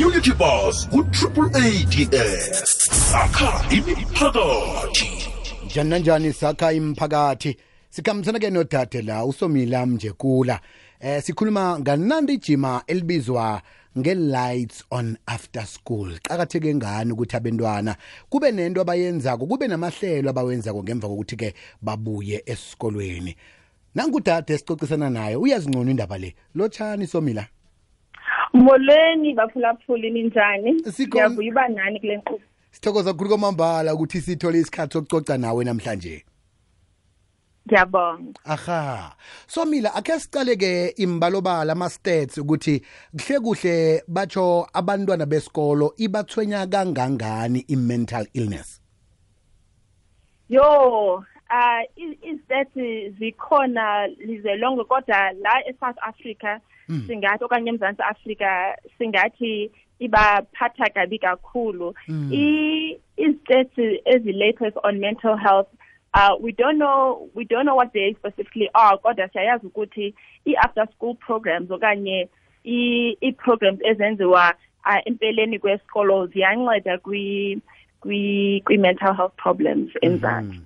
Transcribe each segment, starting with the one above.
community bus ku-triple ads sakha imiphakathi. Njani nanjani sakha imphakathi sikhambisana-ke nodade la usomila mjekula. Eh sikhuluma nganandi ijima elibizwa nge-lights on after school. Qakatheke ngani ukuthi abentwana kube nento abayenzako kube namahlelo abawenzako ngemva kokuthi-ke babuye esikolweni? Nangudade sicocisana naye uyazingcono indaba le. Lotshani somila. Molweni baphulaphuli ninjani? Sikhona- ngiyavuya uba nani kule nkqubo? Sithokoza kukhulu kwamambala ukuthi sithole isikhathi sokucoca nawe namhlanje. Ngiyabonga. Aha. Somila akhe sicale-ke imbalobala ama-stats ukuthi kuhle kuhle batsho abantwana besikolo ibathwenya kangangani i-mental illness? Yo uh istats zikhona lize lonke kodwa la eSouth Africa singathi okanye eMzantsi Afrika singathi ibaphatha kabi kakhulu. I istats ezi latest on mental health. Uh we don't know we don't know what they specifically are kodwa siyayazi ukuthi i after school programs okanye i i programs ezenziwa uh, empeleni kwesikolo ziyanceda kwi kwi kwi mental health problems enzansi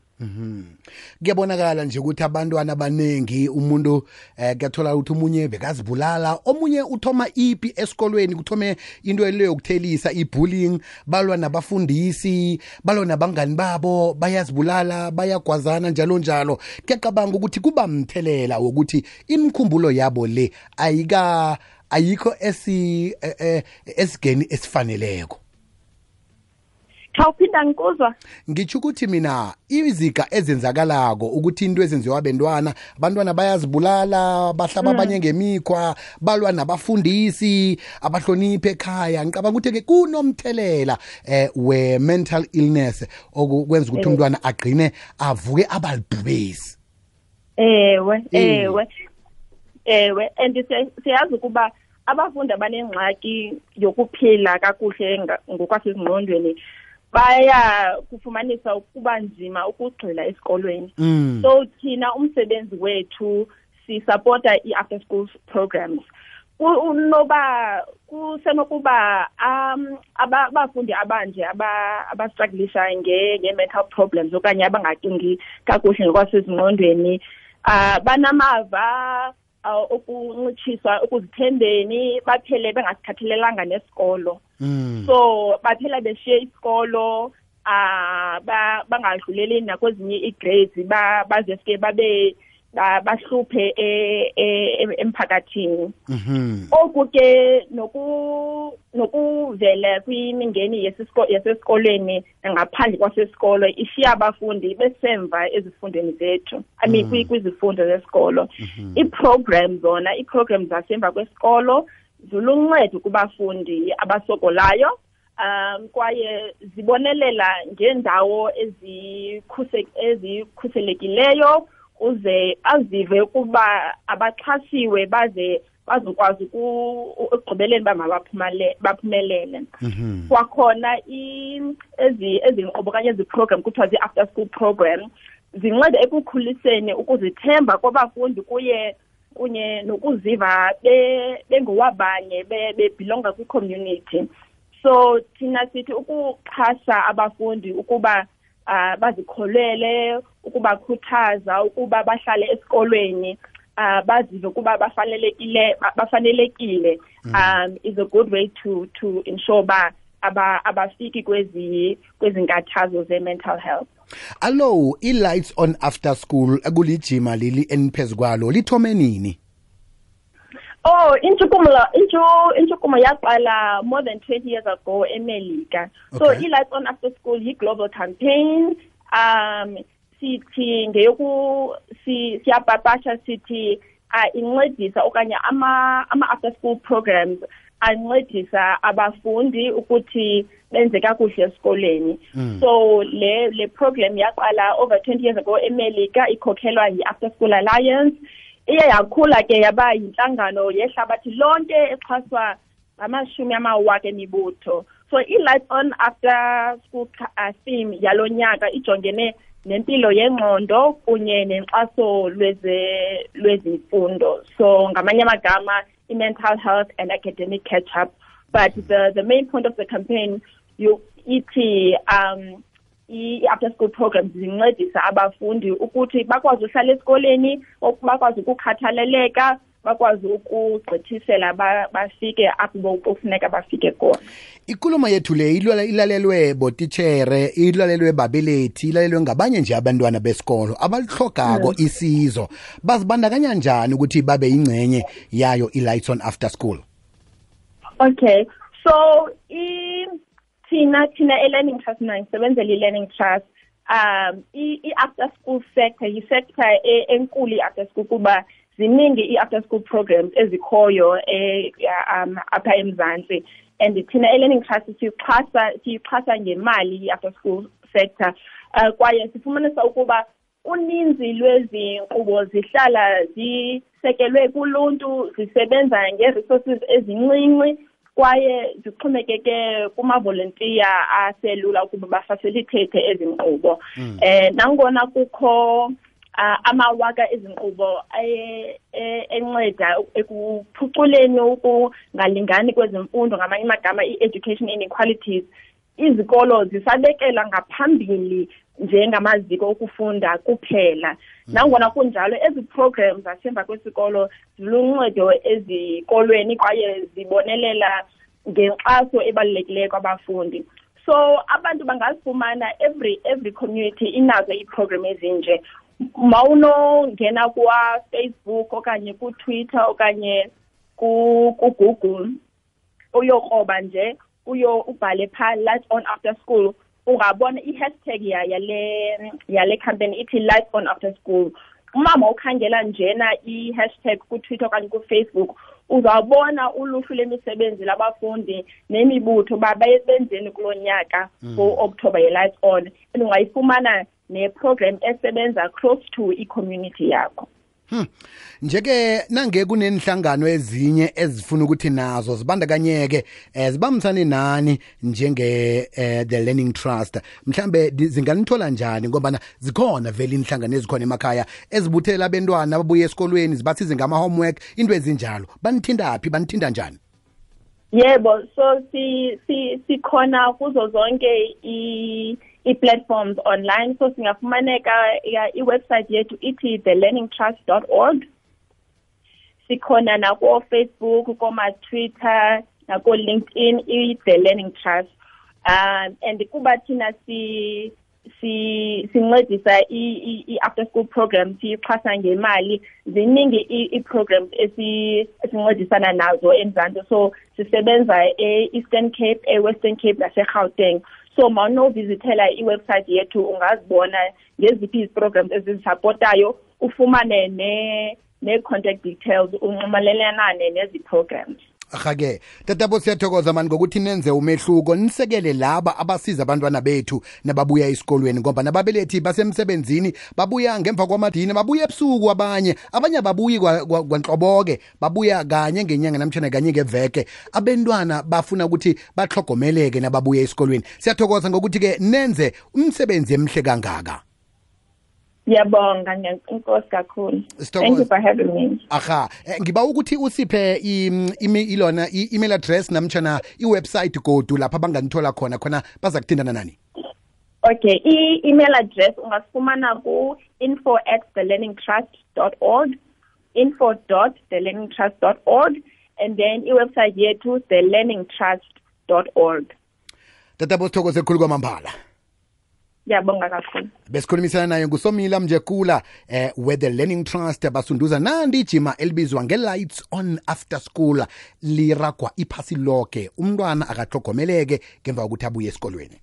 kuyabonakala nje ukuthi abantwana abaningi umuntu eh kuyathola ukuthi umunye bekazibulala omunye uthoma ipi esikolweni kuthome into le yokuthelisa i-bullying. Balwa nabafundisi balwa nabangani babo bayazibulala bayagwazana njalo njalo. Kuyacabanga ukuthi kuba mthelela wokuthi imikhumbulo yabo le ayika ayikho eh, eh, esigeni esifaneleko. Khawuphinda ngikuzwa. Ngitsho ukuthi mina iziga ezenzakalako ukuthi into ezenziwa abentwana abantwana bayazibulala bahlaba abanye ngemikhwa balwa nabafundisi abahloniphe ekhaya. Ngicabanga ukuthi-ke kunomthelela eh we-mental illness okwenza ukuthi umntwana agqine avuke abalibhubesi ewe Eh. ewe. Ewe and siya- siyazi ukuba abafundi abanengxaki yokuphila kakuhle nga- ngokwasezingqondweni baya kufumanisa ukuba nzima ukugxila esikolweni Mm. so thina umsebenzi wethu sisapota i-after school programs unoba kusenokuba um aba- abafundi abanje aba- abastrugglisha nge- nge-mental problems okanye abangacingi kakuhle ngokwasezingqondweni uh banamava okuncitshiswa ekuzithembeni baphele bengasikhathalelanga nesikolo Mm. so baphela beshiye isikolo ah ba bangadluleli nakwezinye igrades ba baze sike babe ba- bahluphe e- e- emphakathini. Mhm. oku ke noku nokuvela kwimingeni yesisko- yasesikolweni ngaphandle kwasesikolo ishiya abafundi besemva ezifundweni zethu i mean kwi- kwizifundo zesikolo. Ii-program zona ii-program zasemva kwesikolo ziluncedo kubafundi abasokolayo um kwaye zibonelela ngeendawo ezikhuse- ezikhuselekileyo uze azive ukuba abaxhasiwe baze bazokwazi uku- ekugqibeleni uba mabaphumale- baphumelele Mhm. kwakhona i- ezi ezi nkqubo okanye ezi program kuthiwa zii-after school program zinceda ekukhuliseni ukuzithemba kwabafundi kuye kunye nokuziva be- bengowabanye be- bebhilonga kwi-community so thina sithi ukuxhasa abafundi ukuba uh, bazikholele ukubakhuthaza ukuba bahlale esikolweni uh, bazive ukuba bafanelekile ba- bafanelekile um is a good way to to ensure ba aba abafiki kwezi kwezinkathazo ze-mental health. Allo i-lights on after school ekulijima leli eniphezu kwalo lithome nini? Oh, intshukumo intshu intshukumo yaqala more than 20 years ago eMelika. So Okay. i-Lights on After School yi-global campaign. Um sithi ngeyoku si siyapapasha sithi uh, incedisa okanye ama ama after school programs ancedisa abafundi ukuthi benze kakuhle esikoleni. So le le program yaqala over 20 years ago eMelika ikhokhelwa yi-After School Alliance. Iye yakhula ke yaba yinhlangano yehlabathi lonke exhaswa ngamashumi amawaka emibutho so i-light on after school ca- uh, theme yalo nyaka ijongene nempilo yengqondo kunye nenkxaso lweze lwezimfundo so ngamanye amagama i-mental health and academic catch up. But the the main point of the campaign you ithi um i-after school programs zincedisa abafundi ukuthi bakwazi uhlala esikoleni bakwazi ukukhathaleleka bakwazi ukugqithisela bafike apho kufuneka bafike khona. Ikulumo yethu le ilalelwe botitshere ilalelwe babelethi ilalelwe ngabanye nje abantwana besikolo abalihlogako mm. isizo. Bazibandakanya njani ukuthi babe yingcenye yayo i-lights on after school? Okay so thina thina e-learning trust mina ngisebenzela i-learning trust um i-after school sector yi-sector e, enkulu i-after school kuba ziningi i-after school programs ezikhoyo eh, um apha emzantsi. And thina e-learning trust siyixhasa siyixhasa ngemali i-after school sector. Uh, kwaye sifumanisa ukuba uninzi lwezi nkqubo zihlala zisekelwe kuluntu zisebenza ngee-resources ezincinci. Kwaye zixhomekeke kumavolontiya aselula ukuba bafacilitate ezi nkqubo. Um nangona kukho uh, amawaka ezinkqubo enceda ekuphuculeni ukungalingani kwezemfundo ngamanye amagama i-education inequalities izikolo zisabekela ngaphambili njengamaziko okufunda kuphela. Nangona kunjalo ezi programs zasemva kwesikolo ziluncedo ezikolweni kwaye zibonelela ngenkxaso ebalulekileyo kwabafundi. So abantu bangazifumana every every community inazo ii-program ezinje. Mawunongena kwa-facebook okanye ku-twitter okanye ku-google uyokroba nje uyo ubhale phaa light on after school. Ungabona i-hashtag yale yale campaign ithi light on after school. Umama ukhangela njena i-hashtag ku-twitter okanye ku-facebook uzawubona uluhlu lemisebenzi labafundi nemibutho uba benzeni kulo nyaka ngo-october ye-light on. And ungayifumana ne-program esebenza close to i-community yakho. Hmm. Njeke nange kunenhlangano ezinye ezifuna ukuthi nazo zibandakanyeke eh zibambisane nani njenge eh, the learning trust? Mhlambe zinganithola njani ngoba zikhona vele inhlangano ezikhona emakhaya ezibuthela abantwana ababuye esikolweni zibasize ngama homework into ezinjalo. Banithinda phi banithinda njani? Yebo so si si sikhona kuzo zonke i i-platforms online. So singafumaneka i-website yethu ithi thelearningtrust.org sikhona nako-facebook koma-twitter nako-linkedin i-the learning trust. Um and the kuba thina si si sincedisa i-after school program siyixhasa ngemali ziningi i-programs esincedisana nazo emzantsi so sisebenza e-eastern cape e-western cape nase-gauteng so mawunovizithela iwebsite yethu ungazibona ngeziphi izi-programs ezizisapotayo ufumane ne-contact details unxumalelane nezi-programs. Aha-ke tatabo siyathokoza mani ngokuthi nenze umehluko. Nisekele laba abasiza abantwana bethu nababuya esikolweni ngoba nababelethi basemsebenzini babuya ngemva kwamadina babuya ebusuku abanye. Abanye ababuyi kwanhloboke babuya kanye ngenyanga namtshana kanye ngeveke. Abantwana bafuna ukuthi bahlogomeleke nababuya esikolweni. Siyathokoza ngokuthi-ke nenze umsebenzi emhle kangaka Ngiyabonga inkosi kakhulu. Thank you for having me. Aha, ngiba ukuthi usiphe ilona i-email address namtjana i-website godu lapha banganithola khona khona bazakuthindana nani. Okay, i-email address ungasifumana ku info at thelearningtrust.org info dot thelearningtrust.org and then i-website yethu thelearningtrust.org. Tatabo sithokoze khulu kwamambala. Ngiyabonga kakhulu. Besikhulumisana naye ngusomila mjekula eh where learning trust basunduza nandi ijima elibizwa nge-lights on after school liragwa iphasi lonke umntwana akahlogomeleke ngemva kokuthi abuye esikolweni.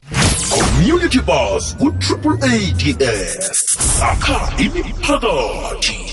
Community bus ku-triple ads sakha imiphakathi.